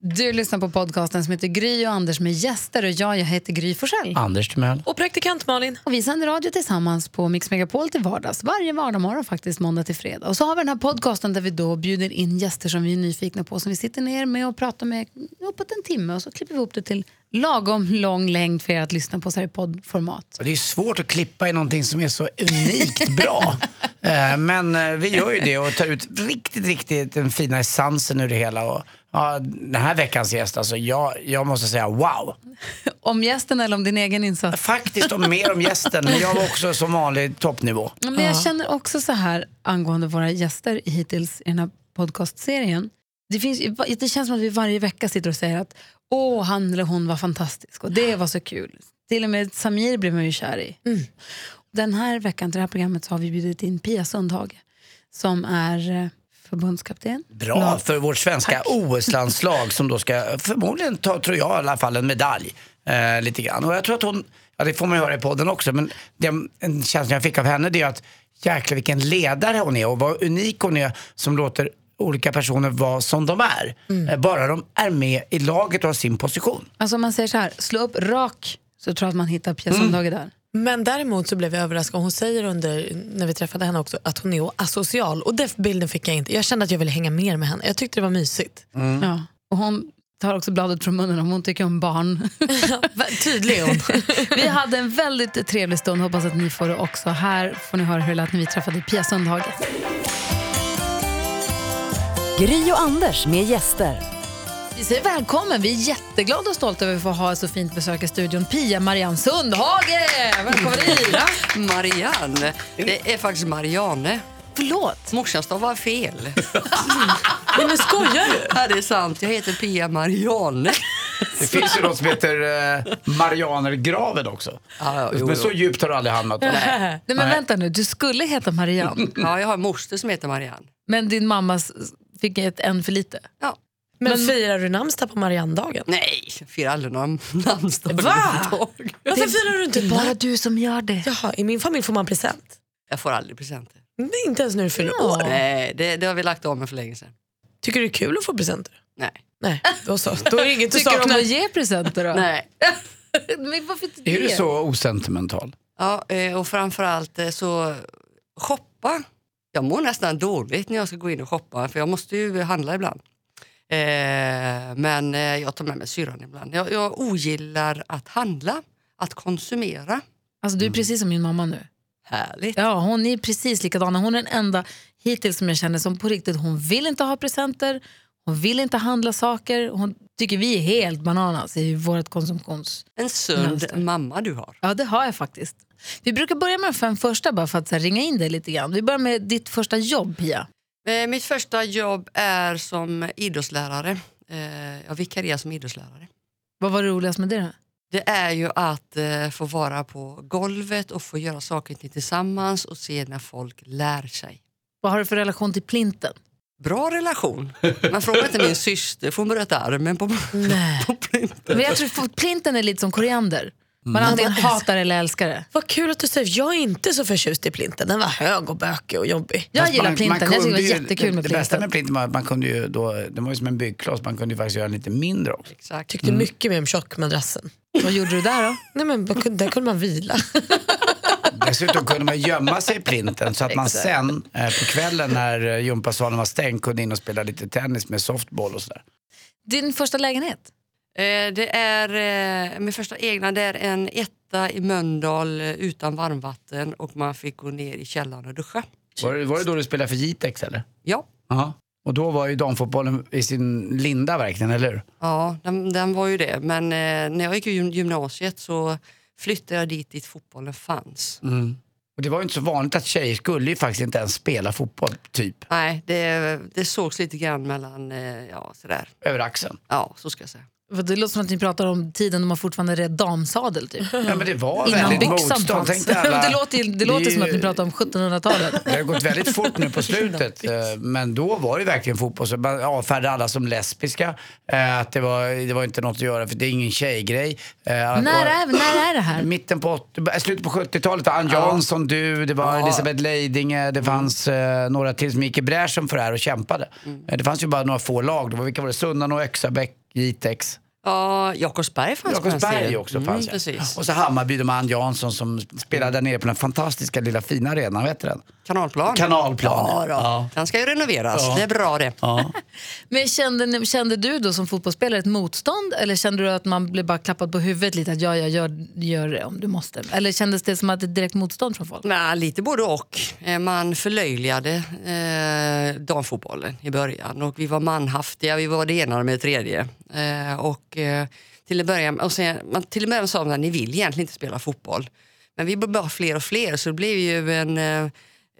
Du lyssnar på podcasten som heter Gry och Anders med gäster och jag, jag heter Gry Forssell. Anders Timell. Och praktikant Malin. Och vi sänder radio tillsammans på Mix Megapol till vardags, varje vardagsmorgon faktiskt, måndag till fredag. Och så har vi den här podcasten där vi då bjuder in gäster som vi är nyfikna på, som vi sitter ner med och pratar med uppåt en timme och så klipper vi ihop det till lagom lång längd för er att lyssna på så här i poddformat. Och Det är svårt att klippa i någonting som är så unikt bra. Eh, Men eh, vi gör ju det och tar ut riktigt, riktigt den fina essensen ur det hela. Och, ja, den här veckans gäst, alltså, jag, jag måste säga wow. Om gästen eller om din egen insats? Faktiskt om mer om gästen, men jag var också som vanlig toppnivå. Ja, Men jag känner också så här angående våra gäster hittills i den här podcastserien. Det, finns, det känns som att vi varje vecka sitter och säger att åh, han eller hon var fantastisk och det var så kul. Till och med Samir blev man ju kär i. Den här veckan till det här programmet så har vi bjudit in Pia Sundhage som är eh, förbundskapten. Bra Lag- för vårt svenska OS-landslag som då ska förmodligen ta, tror jag i alla fall, en medalj. Eh, lite grann. Och jag tror att hon, ja det får man ju höra i podden också, men det, en känsla jag fick av henne det är att jäklar vilken ledare hon är och vad unik hon är som låter olika personer vara som de är. Mm. Eh, bara de är med i laget och har sin position. Alltså om man säger så här, slå upp rak så tror jag att man hittar Pia Sundhage där. Men däremot så blev jag överraskad. Hon säger under, när vi träffade henne också att hon är asocial. Och den bilden fick jag inte. Jag kände att jag ville hänga mer med henne. Jag tyckte det var mysigt. Ja. Och hon tar också bladet från munnen om hon tycker om barn. Tydlig hon. Vi hade en väldigt trevlig stund, hoppas att ni får det också. Här får ni höra hur det lät när vi träffade Pia Sundhage. Gry och Anders med gäster. Vi säger välkommen, vi är jätteglada och stolta över att få ha ett så fint besök i studion. Pia Marianne Sundhage! Välkommen hit! Marianne. Det är faktiskt Marianne. Förlåt. Morsan stavar fel. Nej, men skojar du? Ja, det är sant. Jag heter Pia Marianne. Det finns ju något som heter eh, Marianergraven också. Ja, ja, jo, men jo. så djupt har du aldrig hamnat. Nej, men Nej. vänta nu, du skulle heta Marianne, Ja, jag har en moster som heter Marianne. men din mamma s- fick ett en för lite. Ja. Men, firar du namnsdag på Mariannedagen? Nej, jag firar aldrig några namnsdagar Va? Varför firar du inte Bara bara... du som gör det. Jaha, i min familj får man present. Jag får aldrig presenter. Nej, Inte ens när du fyller år. Nej, det, det har vi lagt av med för länge sedan. Tycker du det är kul att få presenter? Nej. Nej, då så. Då är det inget Tycker du om saknar. att ge presenter då? Nej. men varför inte Är det? du så osentimental? Ja, eh, och framförallt eh, så shoppa. Jag mår nästan dåligt när jag ska gå in och shoppa för jag måste ju handla ibland. Eh, men eh, jag tar med mig syrran ibland. Jag, jag ogillar att handla, att konsumera. Alltså du är precis som min mamma nu. Härligt. Ja, hon är precis likadan. Hon är den enda hittills som jag känner som på riktigt, hon vill inte ha presenter, hon vill inte handla saker, hon tycker vi är helt bananas i vårt konsumtions... En sund Mönster. mamma du har. Ja, det har jag faktiskt. Vi brukar börja med de fem första bara för att så här, ringa in dig lite grann. Vi börjar med ditt första jobb, Pia. Eh, mitt första jobb är som idrottslärare. Eh, jag vikarierar som idrottslärare. Vad var det roligast med det då? Det är ju att eh, få vara på golvet och få göra saker tillsammans och se när folk lär sig. Vad har du för relation till plinten? Bra relation. Man frågar inte min syster, för hon bröt armen på, på plinten. Men jag tror att plinten är lite som koriander. Man antingen hatar eller älskar det. Vad kul att du säger. Jag är inte så förtjust i plinten. Den var hög och bökig och jobbig. Jag Fast gillar man- plinten, man jag tycker det var jättekul med det, det bästa plinten. med plinten var att man kunde ju då, den var ju som en byggkloss, man kunde ju faktiskt göra den lite mindre också. Exakt. Tyckte mycket mer om tjockmadrassen. Vad gjorde du där då? Nej, men där kunde man vila. Dessutom kunde man gömma sig i plinten så att man sen eh, på kvällen när eh, gympasalen var stängd kunde in och spela lite tennis med softball och sådär. Din första lägenhet? Eh, det är eh, min första egna, det är en etta i Mölndal eh, utan varmvatten och man fick gå ner i källaren och duscha. Var det, var det då du spelade för Jitex eller? Ja, Ja. Och då var ju damfotbollen i sin linda verkligen, eller hur? ja den, den var ju det. Men eh, när jag gick i gym- gymnasiet så flyttade jag dit dit fotbollen fanns. Och det var ju inte så vanligt att tjejer skulle ju faktiskt inte ens spela fotboll, typ, Nej, det, det sågs lite grann mellan, eh, ja sådär. över axeln. Ja, så ska jag säga. Det låter som att ni pratar om tiden då man fortfarande red damsadel. Typ. Ja, men det var Innan väldigt motstånd. Tänkte alla, det låter, det låter som ju- att ni pratar om 1700-talet. Det har gått väldigt fort nu på slutet. eh, Men då var det verkligen fotboll. Man avfärdade alla som lesbiska. eh, Att det var, det var inte något att göra för det är ingen tjejgrej. Eh, att- när, är, när är det här? Mitten på, slutet på 70-talet, Ann Jansson, du, det var Elisabeth Leidinge, det fanns eh, några till som gick i bräschen för det här och kämpade. Eh, Det fanns ju bara några få lag, det var, vilka var det? Sunnan och Öxabäck, Jitex. Ja, Jakobsberg fanns Jakobsberg också fanns mm, precis. Och så Hammarby, de Ann Jansson som spelade där nere på den fantastiska lilla fina arenan, vet du den? Kanalplan. Kanalplan, Ja, ja. Den ska ju renoveras. Det är bra det. Ja. Men kände, kände du då som fotbollsspelare ett motstånd eller kände du att man blev bara klappad på huvudet lite att ja, ja, gör, gör det om du måste? Eller kändes det som att det är direkt motstånd från folk? Men, lite både och. Eh, Man förlöjligade eh, damfotbollen i början och vi var manhaftiga, vi var det ena med det tredje. Eh, och, eh, till, en början, och sen, man till och med sa att ni vill egentligen inte spela fotboll. Men vi blev bara fler och fler så det blev ju en, eh,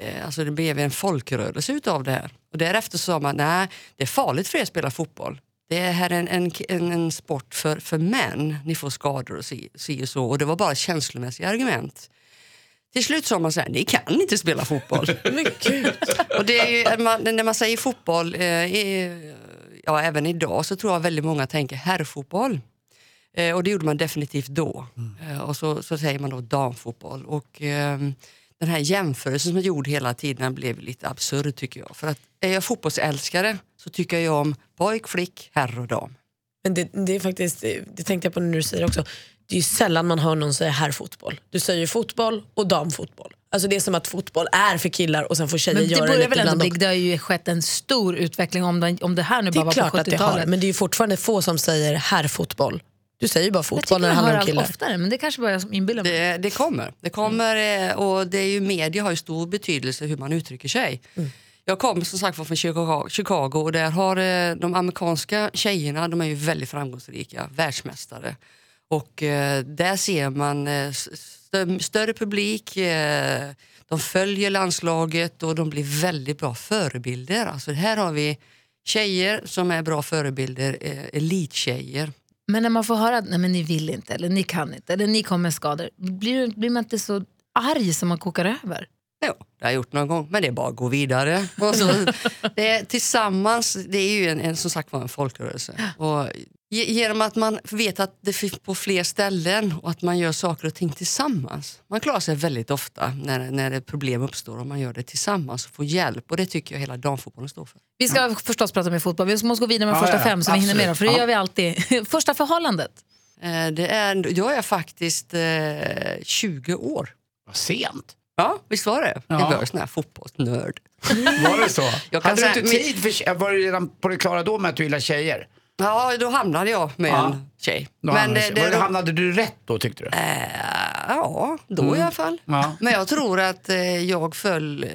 eh, alltså det blev en folkrörelse utav det här. Och därefter sa man nej, det är farligt för er att spela fotboll. Det här är en, en, en, en sport för, för män. Ni får skador och si, si och så. Och det var bara känslomässiga argument. Till slut sa man så här, ni kan inte spela fotboll. Men gud. och det är ju, man, när man säger fotboll, eh, ja, även idag, så tror jag väldigt många tänker herrfotboll. Eh, och det gjorde man definitivt då. Eh, och så, så säger man då damfotboll. Och, eh, den här jämförelsen som är gjord hela tiden blev lite absurd tycker jag. För att är jag fotbollsälskare så tycker jag om pojk, flick, herr och dam. Men det, det är faktiskt, det tänkte jag på när du säger också, det är ju sällan man hör någon säga herrfotboll. Du säger ju fotboll och damfotboll. Alltså det är som att fotboll är för killar och sen får tjejer Men det göra det lite väl ändå bli, det har ju skett en stor utveckling om det, om det här nu Det bara är var klart på att det har, 70-talet. men det är ju fortfarande få som säger herrfotboll. Du säger ju bara Jag fotboll när det jag handlar om killar. oftare, men det kanske bara jag som inbillar mig. Det, det kommer. Det kommer eh, och det är ju media har ju stor betydelse hur man uttrycker sig. Jag kommer som sagt från Chicago, Chicago och där har eh, de amerikanska tjejerna, de är ju väldigt framgångsrika, världsmästare. Och eh, där ser man eh, stö- större publik, eh, de följer landslaget och de blir väldigt bra förebilder. Alltså här har vi tjejer som är bra förebilder, eh, elittjejer. Men när man får höra att ni vill inte, eller ni kan inte, eller ni kommer med skador, blir, blir man inte så arg som man kokar över? Jo, det har jag gjort någon gång, men det är bara att gå vidare. Och så, det är, tillsammans, det är ju en, en, som sagt var en folkrörelse. Och genom att man vet att det finns på fler ställen och att man gör saker och ting tillsammans. Man klarar sig väldigt ofta när, när problem uppstår och man gör det tillsammans och får hjälp. Och det tycker jag hela damfotbollen står för. Vi ska förstås prata med fotboll, vi måste gå vidare med Ja, första ja, fem så vi hinner absolut. med dem, för det Ja. gör vi alltid. första förhållandet. Eh, Det är, jag är faktiskt eh, 20 år. Vad sent. Ja, visst var det? Ja. Jag var sån här fotbollsnörd. Var det så? Jag kan Hade du inte tid för Var du redan på det klara då med att du gillar tjejer? Ja, då hamnade jag med Ja. en tjej. Då Men hamnade, det, var det, det, hamnade du rätt då tyckte du? Eh, ja, då i alla fall. Ja. Men jag tror att eh, jag föll, eh,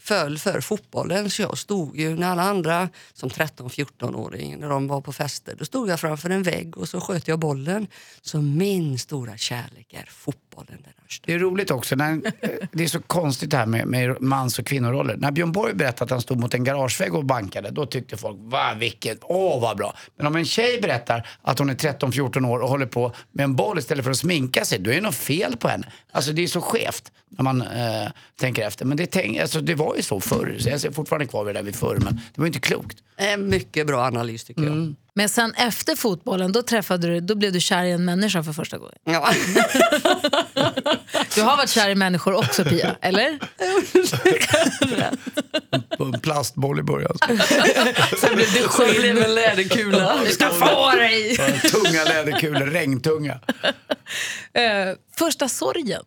föll för fotbollen. Så jag stod ju när alla andra, som 13-14-åring, när de var på fester, då stod jag framför en vägg och så sköt jag bollen. Så min stora kärlek är fotbollen. Den Det är roligt också, när, eh, det är så konstigt det här med, med mans och kvinnoroller. När Björn Borg berättade att han stod mot en garagevägg och bankade, då tyckte folk, va vilket, åh vad bra. Men om en tjej berättar att hon är 13-14 år och håller på med en boll istället för att sminka sig, då är det något fel på henne. Alltså det är så skevt när man eh, tänker efter. Men det, tänk, alltså, det var ju så förr, så jag ser fortfarande kvar vid det där vid förr, men det var ju inte klokt. Eh, mycket bra analys tycker jag. Men sen efter fotbollen, då träffade du, då blev du kär i en människa för första gången. Ja. Du har varit kär i människor också Pia, eller? En plastboll i början. Sen blev du det en läderkula. Du ska få dig! Tunga läderkulor, regntunga. Eh, första sorgen.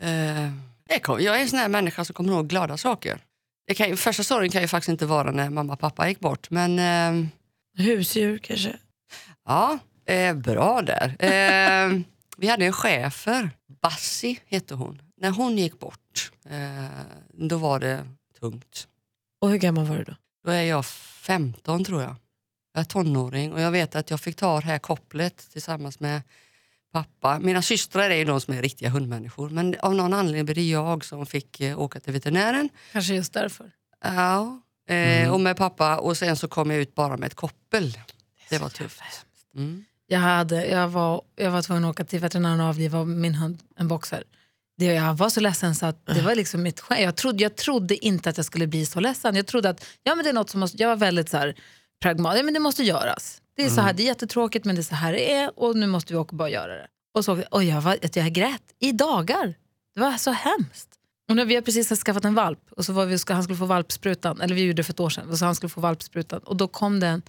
Eh, jag kom- jag är en sån här människa som kommer ihåg glada saker. Det kan, första sorgen kan ju faktiskt inte vara när mamma och pappa gick bort. Men eh, Husdjur kanske? ja, eh, bra där. Eh, vi hade en chefer, Bassi hette hon. När hon gick bort, eh, då var det tungt. Och hur gammal var du då? Då är jag 15 tror jag. Jag är tonåring och jag vet att jag fick ta det här kopplet tillsammans med pappa. Mina systrar är ju de som är riktiga hundmänniskor men av någon anledning blev det jag som fick eh, åka till veterinären. Kanske just därför. Ja, eh, och med pappa och sen så kom jag ut bara med ett koppel. Det var tufft. Mm. Jag, hade, jag, var, jag var tvungen att åka till veterinären och avliva min hund, en boxer. Det, jag var så ledsen så att det var liksom mitt skämt. Jag trodde, jag trodde inte att jag skulle bli så ledsen. Jag trodde att ja, men det är något som måste, jag var väldigt så här, pragmatisk, ja, men det måste göras. Det är så här, det är jättetråkigt men det är så här det är och nu måste vi åka och bara göra det. Och så och jag, var, jag grät i dagar. Det var så hemskt. Och nu, vi har precis skaffat en valp och så var vi, ska, han skulle få valpsprutan, eller vi gjorde det för ett år sedan, och så han skulle få valpsprutan och då kom det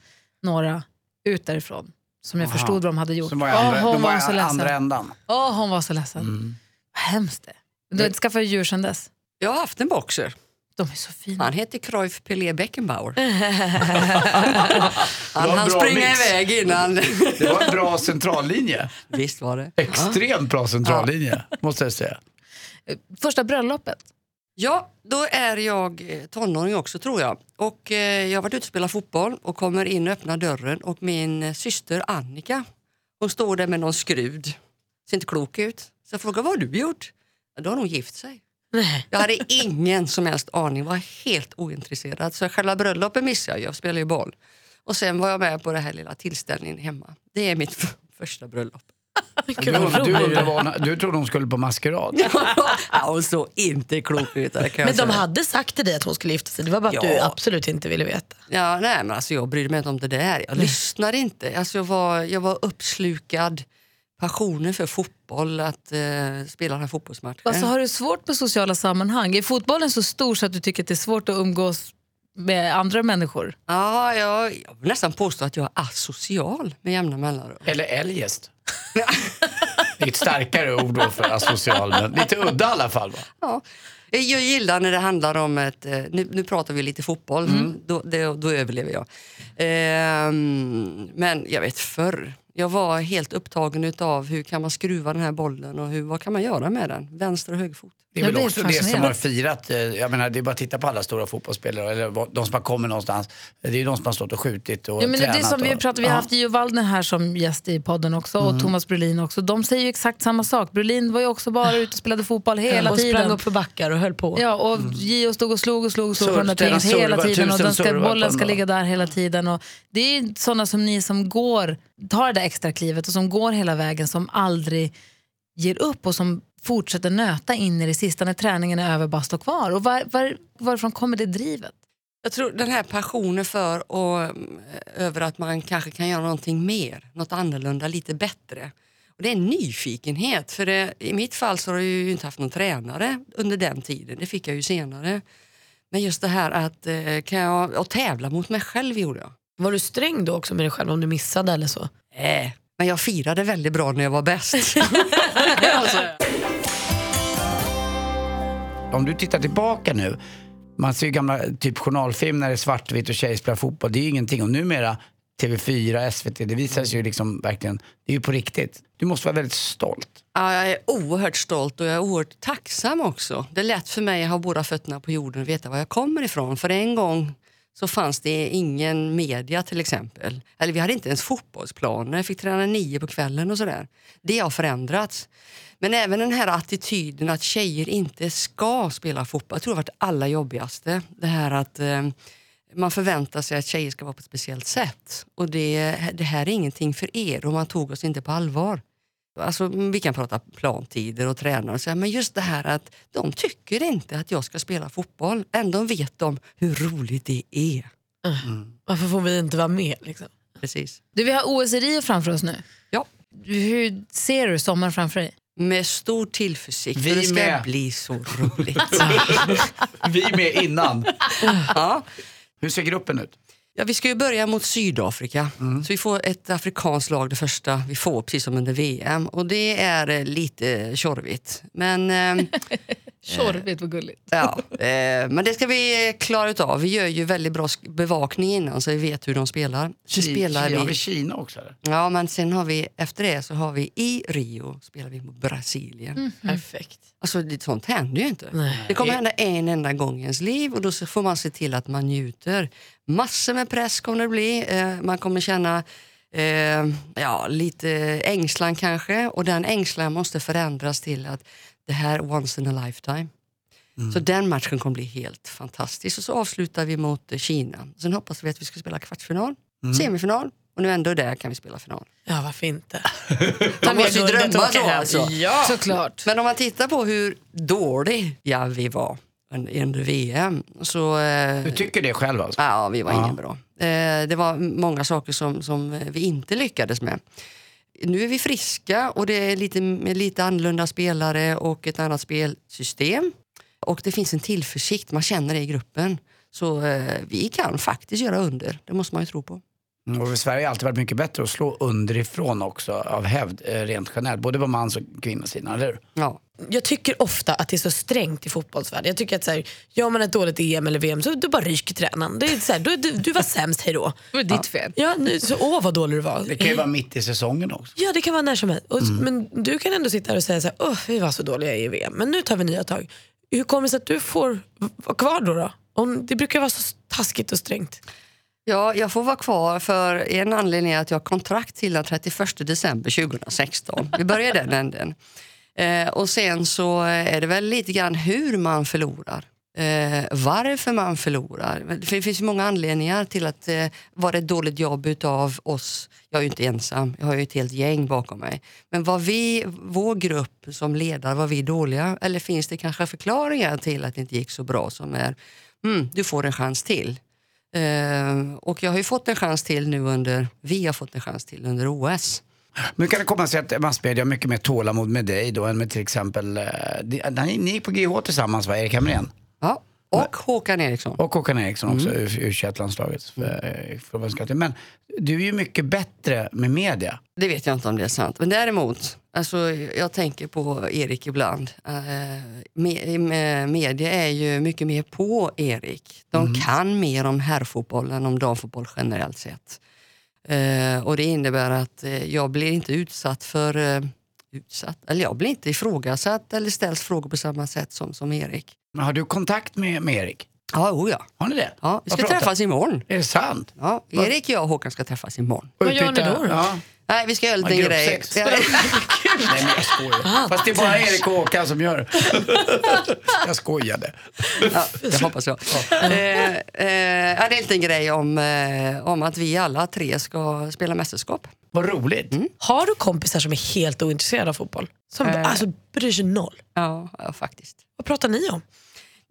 några ut därifrån. Som jag Aha. förstod vad de hade gjort. Som var i andra, hon de var var så ledsen. andra ändan. Åh, hon var så ledsen. Mm. Vad hemskt det Du har skaffat djur sedan dess. Jag har haft en boxer. De är så fina. Han heter Cruyff Pelé Beckenbauer. Han hann springa mix. iväg innan. Det var en bra centrallinje. Visst var det. Extremt bra centrallinje, måste jag säga. Första bröllopet. Ja, då är jag eh, tonåring också tror jag. Och eh, Jag har varit ute och spelat fotboll och kommer in och öppnar dörren och min eh, syster Annika hon står där med någon skrud. Ser inte klok ut. Så jag frågar vad har du gjort? Ja, då har hon gift sig. Nej. Jag hade ingen som helst aning, var helt ointresserad. Så själva bröllopet missade jag, jag spelar ju boll. Och sen var jag med på den här lilla tillställningen hemma. Det är mitt första bröllop. Du, du, undrar du trodde hon skulle på maskerad. ja, hon såg inte klok ut. Kan Men de hade sagt till dig att hon skulle gifta sig, det var bara att Ja. du absolut inte ville veta. Ja, nej, men alltså, jag brydde mig inte om det där. Jag lyssnade inte. Alltså, jag, var, jag var uppslukad. Passionen för fotboll, att eh, spela den här fotbollsmatchen. Alltså, har du svårt med sociala sammanhang? Är fotbollen så stor så att du tycker att det är svårt att umgås med andra människor? Ja, jag, jag vill nästan påstå att jag är asocial med jämna mellanrum. Eller eljest. Det är ett starkare ord då för asocial, men lite udda i alla fall. Va? Ja. Jag gillar när det handlar om ett... eh, Nu, nu pratar vi lite fotboll, då, det, då överlever jag. Ehm, men jag vet förr, jag var helt upptagen av hur kan man skruva den här bollen och hur, vad kan man göra med den? Vänster och högerfot. Det är Jag väl också det som fascinerad. har firat, eh, jag menar det är bara att titta på alla stora fotbollsspelare, eller de som har kommit någonstans. Det är ju de som har stått och skjutit och Ja, men det är tränat. det som vi och, pratar, vi har haft Gio Waldner här som gäst i podden också och Thomas Brolin också. De säger ju exakt samma sak. Brolin var ju också bara ute och spelade fotboll hela och sprang tiden. upp för backar och höll på. Ja, och Gio stod och slog och slog och slog på Serv- den där hela tiden och den ska, på bollen en ska ligga där hela tiden. Och det är ju sådana som ni som går, tar det där extra klivet och som går hela vägen som aldrig ger upp och som fortsätter nöta in i det sista när träningen är över bara står kvar. Och var, var, varifrån kommer det drivet? Jag tror den här passionen för och mm, över att man kanske kan göra någonting mer, något annorlunda, lite bättre. Och det är en nyfikenhet. För det, I mitt fall så har jag ju inte haft någon tränare under den tiden. Det fick jag ju senare. Men just det här att eh, kan jag, och tävla mot mig själv gjorde jag. Var du sträng då också med dig själv om du missade eller så? Äh, men jag firade väldigt bra när jag var bäst. Om du tittar tillbaka nu, man ser ju gamla typ journalfilm när det är svartvitt och tjejer spelar fotboll. Det är ju ingenting. Och numera TV4, SVT, det visas ju liksom verkligen, det är ju på riktigt. Du måste vara väldigt stolt. Ja, jag är oerhört stolt och jag är oerhört tacksam också. Det är lätt för mig att ha båda fötterna på jorden och veta var jag kommer ifrån. För en gång så fanns det ingen media till exempel. Eller vi hade inte ens fotbollsplaner, jag fick träna nio på kvällen och sådär. Det har förändrats. Men även den här attityden att tjejer inte ska spela fotboll. Jag tror det har varit allra jobbigaste. Det här att eh, man förväntar sig att tjejer ska vara på ett speciellt sätt. Och det, det här är ingenting för er och man tog oss inte på allvar. Alltså, vi kan prata plantider och tränare och säga, men just det här att de tycker inte att jag ska spela fotboll. Ändå vet de hur roligt det är. Varför får vi inte vara med? Liksom? Precis. Du, vi har OS i Rio framför oss nu. Ja. Hur ser du sommaren framför dig? Med stor tillförsikt, Vi för det ska med. bli så roligt. Vi är med innan. ja. Hur ser gruppen ut? Ja, vi ska ju börja mot Sydafrika. Så vi får ett afrikanskt lag, det första vi får, precis som under VM. Och det är eh, lite tjorvigt. Men, eh, Tjorvigt, vad gulligt. ja, eh, men det ska vi klara utav. Vi gör ju väldigt bra bevakning innan så vi vet hur de spelar. Så Ki- spelar Ki- Har vi vi, Kina också? Eller? ja, men sen har vi, efter det så har vi i Rio spelar vi mot Brasilien. Perfekt. Alltså det, sånt händer ju inte. Nej. Det kommer hända en enda gång i ens liv och då får man se till att man njuter. Massor med press kommer det bli. Eh, man kommer känna eh, ja, lite ängslan kanske och den ängslan måste förändras till att det här är once in a lifetime. Så den matchen kommer bli helt fantastisk. Och så avslutar vi mot Kina. Sen hoppas vi att vi ska spela kvartsfinal, semifinal och nu ändå där kan vi spela final. Ja, varför inte? Man måste ju drömma så alltså. Ja. Såklart. Men om man tittar på hur dåliga vi var under under VM så... Eh, Du tycker det själv alltså? ja, vi var Ja. ingen bra. Eh, det var många saker som, som vi inte lyckades med. Nu är vi friska och det är lite, lite annorlunda spelare och ett annat spelsystem. Och det finns en tillförsikt, man känner det i gruppen. Så eh, vi kan faktiskt göra under, det måste man ju tro på. Mm, Och Sverige har alltid varit mycket bättre att slå underifrån också av hävd, eh, rent generellt. Både på mans och kvinnosidan, eller hur? Ja. Jag tycker ofta att det är så strängt i fotbollsvärlden. Jag tycker att så här, gör man ett dåligt EM eller VM så då bara ryker tränaren. Det är så här, du, du, du var sämst, hejdå. Det var ditt fel. Ja, nu, så, åh vad dålig du var. Det kan ju vara mitt i säsongen också. Ja det kan vara när som helst. Och, Men du kan ändå sitta här och säga så här, åh vi var så dåliga i VM, men nu tar vi nya tag. Hur kommer det sig att du får vara kvar då? då? Om, det brukar vara så taskigt och strängt. Ja, jag får vara kvar för en anledning är att jag har kontrakt till den 31 december 2016. Vi börjar den änden. Eh, och sen så är det väl lite grann hur man förlorar. Eh, varför man förlorar. Det finns ju många anledningar till att det eh, var ett dåligt jobb utav oss. Jag är ju inte ensam, jag har ju ett helt gäng bakom mig. Men var vi, vår grupp som ledare, var vi dåliga? Eller finns det kanske förklaringar till att det inte gick så bra som är, mm, du får en chans till. Eh, och jag har ju fått en chans till nu under, vi har fått en chans till under OS. Men kan det komma sig att massmedia har mycket mer tålamod med dig då än med till exempel, eh, ni, ni gick på GH tillsammans va, Erik Hamrén? Och Håkan Eriksson. Och Håkan Eriksson också, mm. u 21 landslaget Men du är ju mycket bättre med media. Det vet jag inte om det är sant. Men däremot, alltså, jag tänker på Erik ibland. Uh, me, me, media är ju mycket mer på Erik. De kan mer om herrfotboll än om damfotboll generellt sett. Eh, och det innebär att eh, jag blir inte utsatt för eh, utsatt, eller jag blir inte ifrågasatt eller ställs frågor på samma sätt som, som Erik. Men har du kontakt med, med Erik? Ja, oh ja. Har ni det? ja vi Vad ska pratar- träffas imorgon. Är det sant? Ja, Erik, jag och Håkan ska träffas imorgon. Vad gör ni då då? Ja. Nej, vi ska göra en Ja, liten grej. gruppsex. Nej men jag skojar. Fast det är bara Erik och Håkan som gör det. jag skojade. Ja, det hoppas jag. Eh, eh, ja, det är en liten grej om, eh, om att vi alla tre ska spela mästerskap. Vad roligt. Har du kompisar som är helt ointresserade av fotboll? Som Eh. alltså, bryr sig noll? Ja, ja, faktiskt. Vad pratar ni om?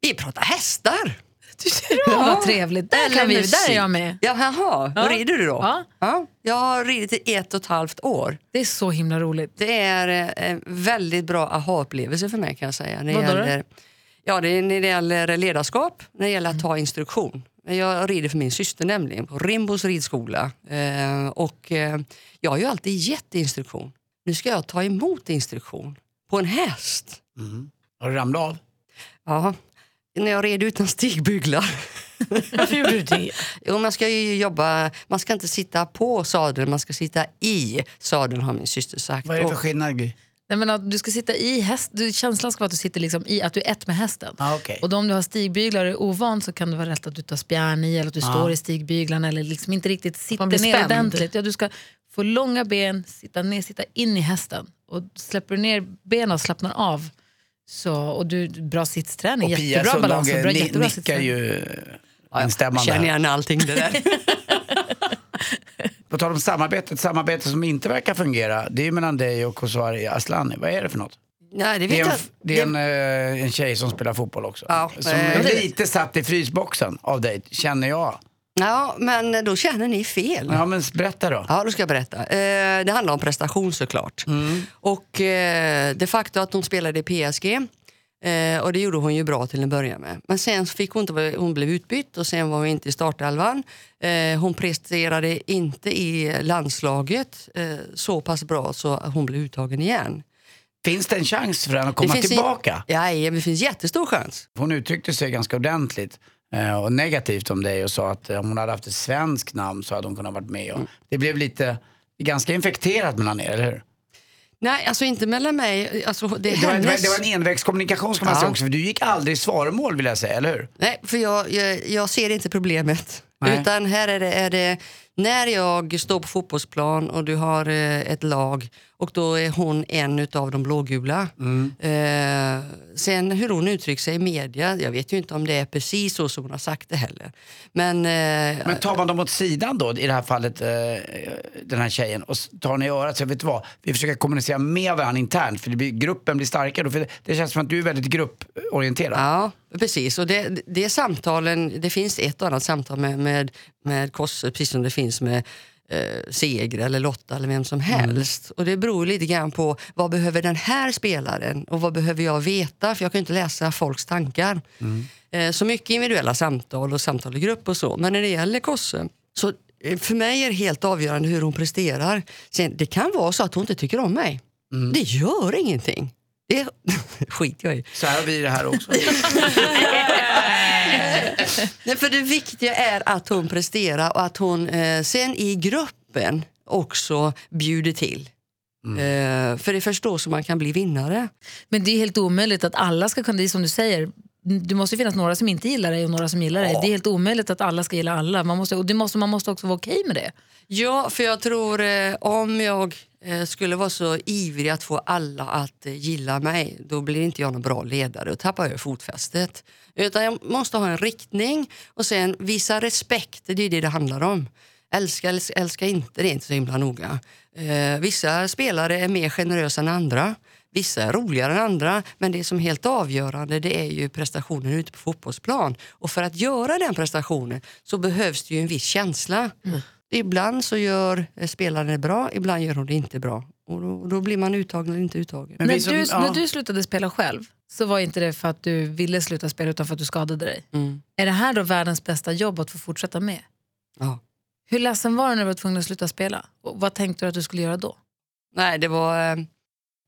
Vi pratar hästar. Du ser Ja, vad trevligt. Där, Eller kan vi, där är jag med. Ja, jaha, Ja. och rider du då? Ja. Ja, jag har ridit i ett och ett halvt år. Det är så himla roligt. Det är eh, en väldigt bra aha-upplevelse för mig kan jag säga. När det Vadå då? gäller, ja, det är när det gäller ledarskap, när det gäller att ta instruktion. Jag rider för min syster nämligen på Rimbos ridskola. Eh, och, eh, jag har ju alltid gett instruktion. Nu ska jag ta emot instruktion på en häst. Har du ramlat av? Ja, när jag red utan stigbyglar. Varför gjorde du det? Jo, man ska ju jobba, man ska inte sitta på sadeln, man ska sitta i sadeln har min syster sagt. Vad är det för skillnad Gry? Nej, men att du ska sitta i häst, du, känslan ska vara att du sitter liksom i, att du är ett med hästen. Ah, okej. Och då om du har stigbyglar och är ovan så kan det vara rätt att du tar spjärn i eller att du står i stigbyglarna eller liksom inte riktigt sitter blir ner spänd. ordentligt. Ja, du ska få långa ben, sitta ner, sitta in i hästen. Och släpper du ner benen och slappnar av så, och du, bra sittsträning, Och Pia jättebra balans. och Sundhage bra, ni, jättebra nickar sittsträning. ju Jag instämmande. känner här. igen allting det där. På tal om samarbetet, samarbete som inte verkar fungera, det är ju mellan dig och Koswari Asllani. Vad är det för något? Nej, det Det är, en, jag. det är en, eh, en tjej som spelar fotboll också. Ja, som eh, är lite satt i frysboxen av dig, känner jag. Ja, men då känner ni fel. Ja, men berätta då. Ja, då ska jag berätta. Eh, det handlar om prestation såklart. Och eh, det faktum att hon spelade i PSG eh, och det gjorde hon ju bra till en början med. Men sen fick hon inte, hon blev utbytt och sen var hon inte i startelvan. Eh, hon presterade inte i landslaget eh, så pass bra så hon blev uttagen igen. Finns det en chans för henne att komma tillbaka? Ja, det finns jättestor chans. Hon uttryckte sig ganska ordentligt och negativt om dig och sa att eh, om hon hade haft ett svenskt namn så hade hon kunnat varit med. Mm. Och Det blev lite ganska infekterat mellan er, eller hur? Nej, alltså inte mellan mig. Alltså, det det, var, hennes... det var en envägskommunikation ska man Ja. säga också, för du gick aldrig i svaromål vill jag säga, eller hur? Nej, för jag, jag, jag ser inte problemet. Nej. Utan här är det, är det när jag står på fotbollsplan och du har eh, ett lag och då är hon en av de blågula. Eh, sen hur hon uttrycker sig i media, jag vet ju inte om det är precis så som hon har sagt det heller. Men, eh, Men tar man dem åt sidan då, i det här fallet, eh, den här tjejen, och tar ni i örat så vet du vad, vi försöker kommunicera med varandra internt för blir, gruppen blir starkare. För det, känns som att du är väldigt grupporienterad. Ja, precis. Och det, det samtalen, det finns ett och annat samtal med, med, med Kosse, precis som det finns med eh, Seger eller Lotta eller vem som helst. Och det beror lite grann på vad behöver den här spelaren och vad behöver jag veta? För jag kan ju inte läsa folks tankar. Eh, så mycket individuella samtal och samtal i grupp och så. Men när det gäller Kosse så eh, för mig är det helt avgörande hur hon presterar. Sen, det kan vara så att hon inte tycker om mig. Det gör ingenting. Det skiter jag i. Så här har vi det här också. Nej, för det viktiga är att hon presterar och att hon eh, sen i gruppen också bjuder till. Eh, för det är först då som man kan bli vinnare. Men det är helt omöjligt att alla ska kunna, det är som du säger, det måste ju finnas några som inte gillar dig och några som gillar dig. Det är helt omöjligt att alla ska gilla alla. Man måste, och det måste, man måste också vara okej med det. Ja, för jag tror eh, om jag Eh, skulle vara så ivrig att få alla att eh, gilla mig, då blir inte jag någon bra ledare och tappar jag fotfästet. Utan jag måste ha en riktning och sen visa respekt, det är det det handlar om. Älska, älska, älska inte, det är inte så himla noga. Eh, vissa spelare är mer generösa än andra. Vissa är roligare än andra, men det som är helt avgörande det är ju prestationen ute på fotbollsplan. Och för att göra den prestationen så behövs det ju en viss känsla. Mm. Ibland så gör eh, spelaren det bra, ibland gör hon det inte bra. Och då, då blir man uttagen eller inte uttagen. Men som- du, ja. när du slutade spela själv så var inte det för att du ville sluta spela utan för att du skadade dig. Är det här då världens bästa jobb att få fortsätta med? Ja. Hur ledsen var du när du var tvungen att sluta spela? Och vad tänkte du att du skulle göra då? Nej, det var...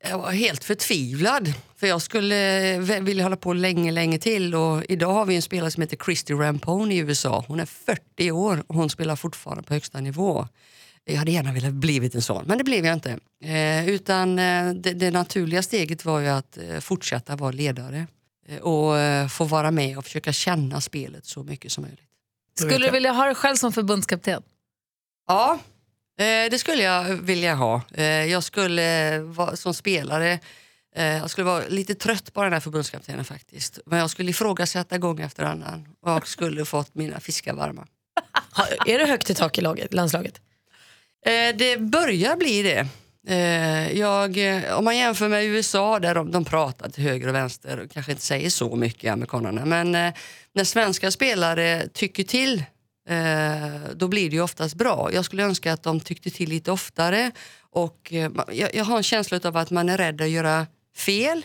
Jag var helt förtvivlad. För jag skulle eh, vilja hålla på länge, länge till. Och idag har vi en spelare som heter Christy Rampone i USA. Hon är 40 år och hon spelar fortfarande på högsta nivå. Jag hade gärna velat blivit en sån, men det blev jag inte. Eh, utan eh, det, det naturliga steget var ju att eh, fortsätta vara ledare. Och få vara med och försöka känna spelet så mycket som möjligt. Skulle du vilja ha dig själv som förbundskapten? Ja, eh, det skulle jag vilja ha. Eh, jag skulle vara, som spelare eh, jag skulle vara lite trött på den här förbundskaptenen faktiskt. Men jag skulle ifrågasätta gång efter annan och jag skulle fått mina fiskar varma. Är det högt i tak i laget, landslaget? Eh, det börjar bli det. Eh, jag, eh, om man jämför med USA där de, de pratar till höger och vänster och kanske inte säger så mycket amerikanerna. Men när svenska spelare tycker till eh, då blir det ju oftast bra. Jag skulle önska att de tyckte till lite oftare. Och, eh, jag, jag har en känsla av att man är rädd att göra fel.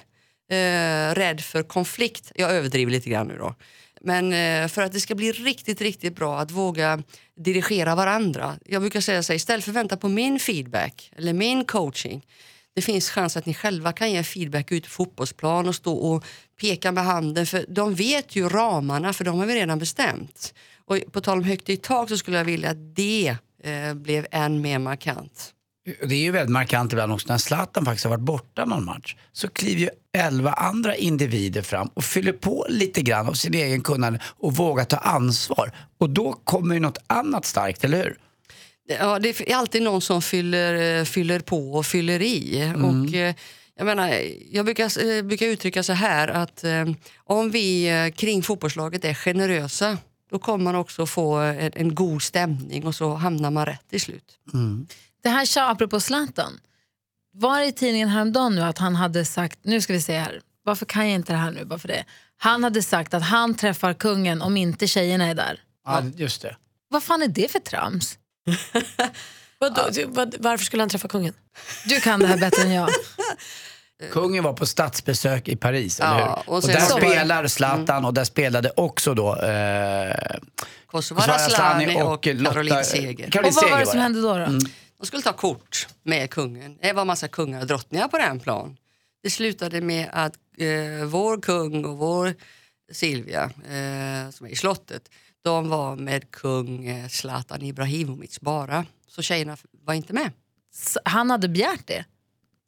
Eh, rädd för konflikt. Jag överdriver lite grann nu då. Men eh, för att det ska bli riktigt, riktigt bra att våga dirigera varandra. Jag brukar säga så här, istället för att vänta på min feedback eller min coaching. Det finns chans att ni själva kan ge feedback ute på fotbollsplan och stå och peka med handen. För de vet ju ramarna, för de har vi redan bestämt. Och på tal om högt i tak så skulle jag vilja att det eh, blev än mer markant. Det är ju väldigt markant ibland också när Zlatan faktiskt har varit borta någon match. Så kliver ju elva andra individer fram och fyller på lite grann av sin egen kunnande och vågar ta ansvar. Och då kommer ju något annat starkt, eller hur? Ja, det är alltid någon som fyller, eh, fyller på och fyller i. Och, eh, jag, menar, jag brukar, eh, brukar uttrycka så här att om vi kring fotbollslaget är generösa då kommer man också få en, en god stämning och så hamnar man rätt till slut. Det här sa apropå Zlatan. Var i tidningen häromdagen nu att han hade sagt, nu ska vi se här, varför kan jag inte det här nu? Bara för det. Han hade sagt att han träffar kungen om inte tjejerna är där. Ja, just det. Vad fan är det för trams? Vadå, vad, varför skulle han träffa kungen? Du kan det här bättre än jag. Kungen var på statsbesök i Paris, eller Ja, hur? och Och, där så spelar Zlatan och där spelade också då eh, Kosovare Asllani och Lotta- Caroline Seger. Caroline Och vad var det som hände då? då? De skulle ta kort med kungen. Det var massa kungar och drottningar på den plan. Det slutade med att eh, vår kung och vår Silvia, eh, som är i slottet, de var med kung eh, Zlatan Ibrahimovic bara. Så tjejerna var inte med. S- Han hade begärt det.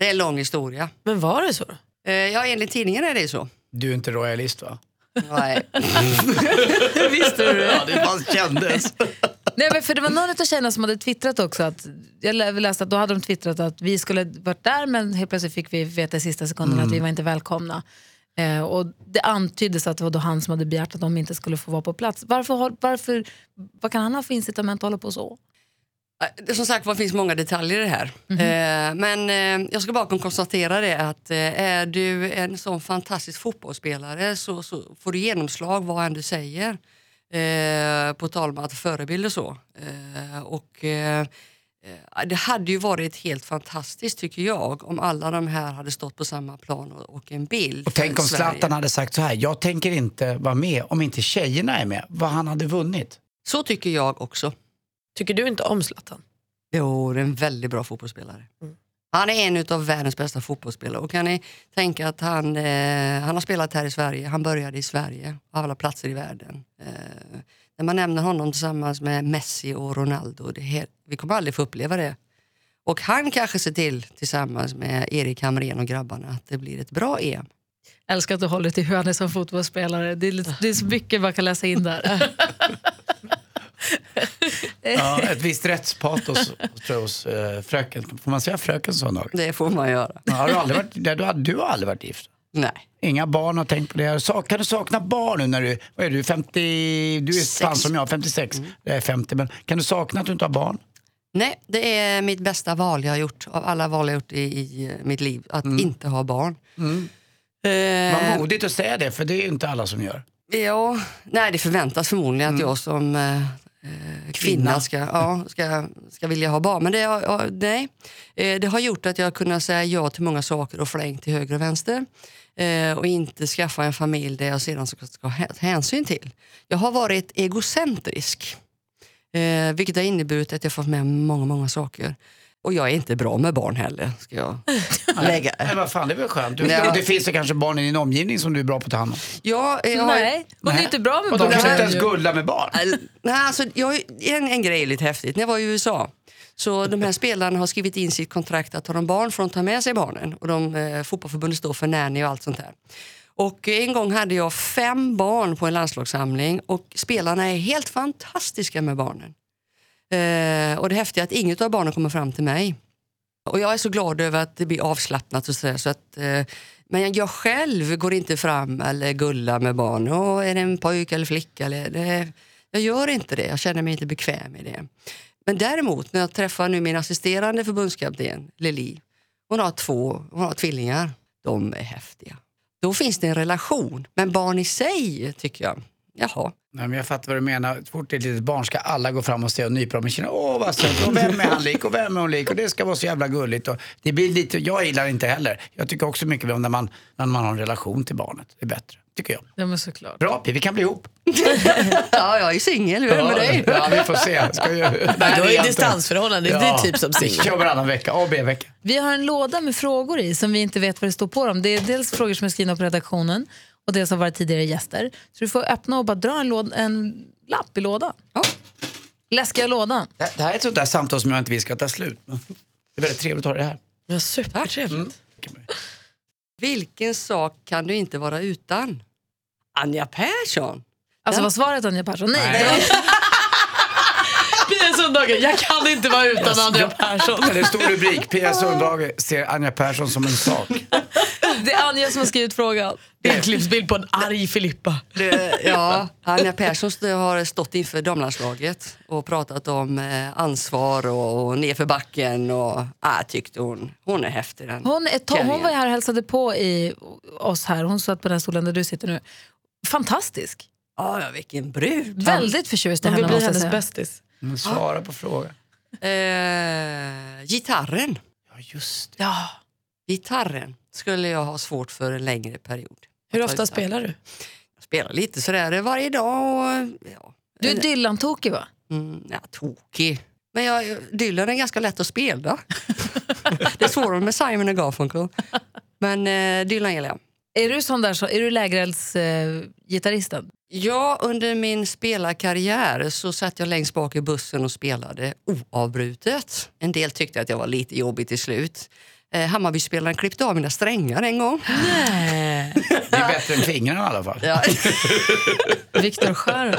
Det är en lång historia. Men var det så? Eh, ja, enligt tidningen är det så. Du är inte royalist va? Nej. Visste du det? Ja, det bara kändes. Nej, men för det var någon av tjejerna som hade twittrat också. Att, jag lä- läste att då hade de twittrat att vi skulle varit där men helt plötsligt fick vi veta i sista sekunden att vi var inte välkomna. Eh, och det antyddes att det var då han som hade begärt att de inte skulle få vara på plats. Varför, har- varför, vad kan han ha för incitament att hålla på så? Eh, som sagt var finns många detaljer i det här. Eh, men eh, jag ska bara konstatera det att är du en sån fantastisk fotbollsspelare så, så får du genomslag vad än du säger. På tal om att och så. Och, det hade ju varit helt fantastiskt tycker jag om alla de här hade stått på samma plan och, en bild. Och tänk om Sverige. Zlatan hade sagt så här, jag tänker inte vara med om inte tjejerna är med. Vad han hade vunnit. Så tycker jag också. Tycker du inte om Zlatan? Jo, det är en väldigt bra fotbollsspelare. Mm. Han är en av världens bästa fotbollsspelare. Och kan ni tänka att han, eh, han har spelat här i Sverige, han började i Sverige, av alla platser i världen. Eh, när man nämner honom tillsammans med Messi och Ronaldo, det helt, vi kommer aldrig få uppleva det. Och han kanske ser till, tillsammans med Erik Hamrén och grabbarna, att det blir ett bra EM. älskar att du håller till är som fotbollsspelare. Det är, lite- det är så mycket man kan läsa in där. Ja, ett visst rättspatos hos eh, fröken. Får man säga fröken så dag? Det får man göra. Har du, aldrig varit, du, har, du har aldrig varit gift? Nej. Inga barn har tänkt på det. Kan du sakna barn nu när du, vad är du, 50, du är fan som jag, 56. Jag är 50, men kan du sakna att du inte har barn? Nej, det är mitt bästa val jag har gjort, av alla val jag gjort i, i mitt liv, att inte ha barn. Eh, Vad modigt att säga det, för det är ju inte alla som gör. Ja, nej det förväntas förmodligen att jag som eh, eh, kvinna ska, ja, ska, ska vilja ha barn. Men det, ja, nej. Eh, det har gjort att jag har kunnat säga ja till många saker och flängt till höger och vänster. Eh, och inte skaffa en familj där jag sedan ska, ha hänsyn till. Jag har varit egocentrisk. Vilket har inneburit att jag fått med många, många saker. Och jag är inte bra med barn heller. Ska jag lägga. Nej, vad fan, det är väl skönt. Du, Ja. det finns ju kanske barn i din omgivning som du är bra på att ta hand om. Ja, jag har- Nej, hon är inte bra med Och de barn. kanske inte ens ju. gullar med barn. Nej, alltså, jag, en, en grej är lite häftigt. När jag var i USA så de här spelarna har skrivit in sitt kontrakt att har de barn får de ta med sig barnen. Och de, eh, fotbollförbundet står för nanny och allt sånt där. Och en gång hade jag fem barn på en landslagssamling och spelarna är helt fantastiska med barnen. Eh, och det häftiga är att inget av barnen kommer fram till mig. Och jag är så glad över att det blir avslappnat och sådär. Så att, eh, men jag själv går inte fram eller gullar med barn. Åh, är det en pojke eller flicka? Eller, det, jag gör inte det. Jag känner mig inte bekväm i det. Men däremot när jag träffar nu min assisterande förbundskapten Lili. Hon har två hon har tvillingar. De är häftiga. Då finns det en relation. Men barn i sig tycker jag, jaha. Nej, men jag fattar vad du menar. Så fort det är ett litet barn ska alla gå fram och se och nypa dem i kinderna. Åh vad söt, och vem är han lik och vem är hon lik? Och det ska vara så jävla gulligt. Och det blir lite, jag gillar inte heller. Jag tycker också mycket om när man, när man har en relation till barnet. Det är bättre, tycker jag. Ja, men såklart. Bra vi kan bli ihop. Ja, jag är singel. Hur är det med dig? Ja, vi får se. Ska ju, Nej, Du har det är ju inte. distansförhållande, det är typ som Vi singel. kör varannan vecka, A och B-vecka. Vi har en låda med frågor i som vi inte vet vad det står på dem. Det är dels frågor som är skrivna på redaktionen och dels har varit tidigare gäster. Så du får öppna och bara dra en, låd, en lapp i lådan. Ja. Läskiga lådan. Det det här är ett sånt där samtal som jag inte vill ska ta slut. Det är väldigt trevligt att ha det här. Ja, supertrevligt. Mm. Vilken sak kan du inte vara utan? Anja Persson. Alltså Ja. var svaret Anja Persson? Nej. Nej. det Pia Sundhage, jag kan inte vara utan Andrea Persson. Eller stor rubrik, Pia Sundhage ser Anja Persson som en sak. Det är Anja som har skrivit frågan. Inklippsbild på en arg Filippa. Det, ja, Anja Persson har stått inför damlandslaget och pratat om eh, ansvar och, och nerför backen. Och, ah, tyckte hon, hon är häftig den Hon, är to- hon var här och hälsade på i oss här. Hon satt på den stolen där du sitter nu. Fantastisk. Ja, ja, vilken brud. Väldigt förtjust i Hon vill henne bli hennes bästis. Men svara på frågan. Eh, gitarren. Ja, just det. Ja. Gitarren skulle jag ha svårt för en längre period. Hur ofta spelar du? Jag spelar lite sådär varje dag. Och, ja, Du är Dylan-tokig va? Mm, ja, tokig. Men jag, Dylan är ganska lätt att spela. det är svårare med Simon och Garfunkel. Men eh, Dylan gillar jag. Är du sån där, så, är du lägereldsgitarristen? Ja, under min spelarkarriär så satt jag längst bak i bussen och spelade oavbrutet. En del tyckte att jag var lite jobbig till slut. Eh, Hammarbyspelaren klippte av mina strängar en gång. Det är bättre än fingrarna i alla fall. Ja. Viktor Sjöro.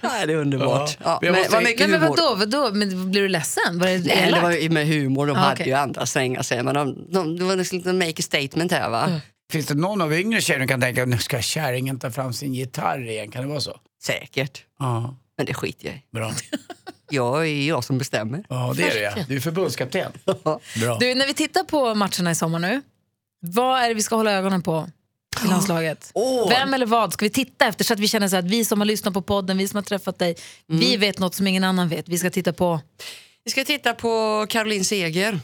Nej, det är underbart. Ja, Ja, men måste- vad mycket Nej, men vadå, vadå? Men blir du ledsen? Var det Nej, det var med humor. De Ah, hade okej. ju andra strängar. säger man. De, de, det var liksom en make a statement här va? Finns det någon av yngre tjejer som kan tänka nu ska kärringen ta fram sin gitarr igen? Kan det vara så? Säkert. Ja, Men det skiter jag i. bra. Jag är jag som bestämmer. Ja, det är det ja. Du är förbundskapten. Bra. Du, när vi tittar på matcherna i sommar nu, vad är det vi ska hålla ögonen på i landslaget? Åh. Vem eller vad ska vi titta efter så att vi känner så att vi som har lyssnat på podden, vi som har träffat dig, vi vet något som ingen annan vet. Vi ska titta på... Vi ska titta på Caroline Seger.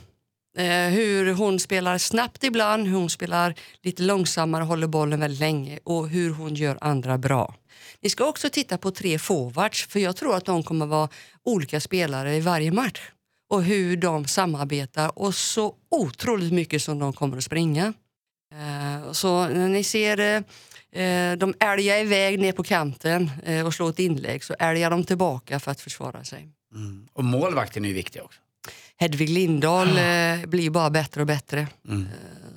Eh, hur hon spelar snabbt ibland, hur hon spelar lite långsammare, håller bollen väldigt länge och hur hon gör andra bra. Ni ska också titta på tre forwards för jag tror att de kommer vara olika spelare i varje match och hur de samarbetar och så otroligt mycket som de kommer att springa. Eh, så när ni ser eh, eh, de älgar iväg ner på kanten och slår ett inlägg så älgar de tillbaka för att försvara sig. Mm. Och målvakten är ju viktig också. Hedvig Lindahl eh, blir bara bättre och bättre. Eh,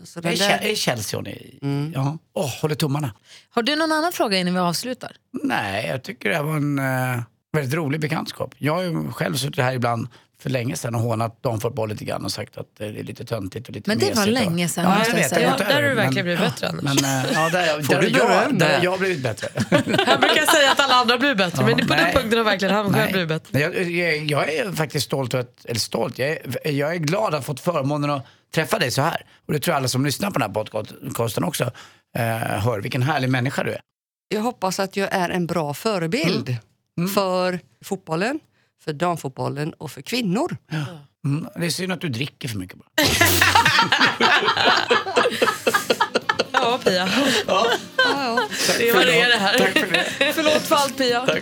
så Är, Ch- där, är Chelsea hon i? Ja. Åh, håller tummarna. Har du någon annan fråga innan vi avslutar? Nej, jag tycker det var en eh, väldigt rolig bekantskap. Jag har ju själv suttit här ibland för länge sedan och hånat damfotboll lite grann och sagt att det är lite töntigt och lite Men det var länge sedan, Ja, jag jag vet. jag Ja, där har du verkligen blivit bättre Anders. Men äh, ja, där, Får där, du beröm där, där jag har blivit bättre. Han brukar säga att alla andra blir bättre men på den nej. punkten har verkligen han själv Nej. blivit bättre. Jag, jag, jag är faktiskt stolt, att, eller stolt, jag är, jag är glad att ha fått förmånen att träffa dig så här. Och det tror jag alla som lyssnar på den här podcasten också eh, hör, vilken härlig människa du är. jag hoppas att jag är en bra förebild för fotbollen, för damfotbollen och för kvinnor. Mm, det är synd att du dricker för mycket bara. Ja Pia, Ja, ja. det var det det här. Tack för det. Förlåt för allt Pia. Det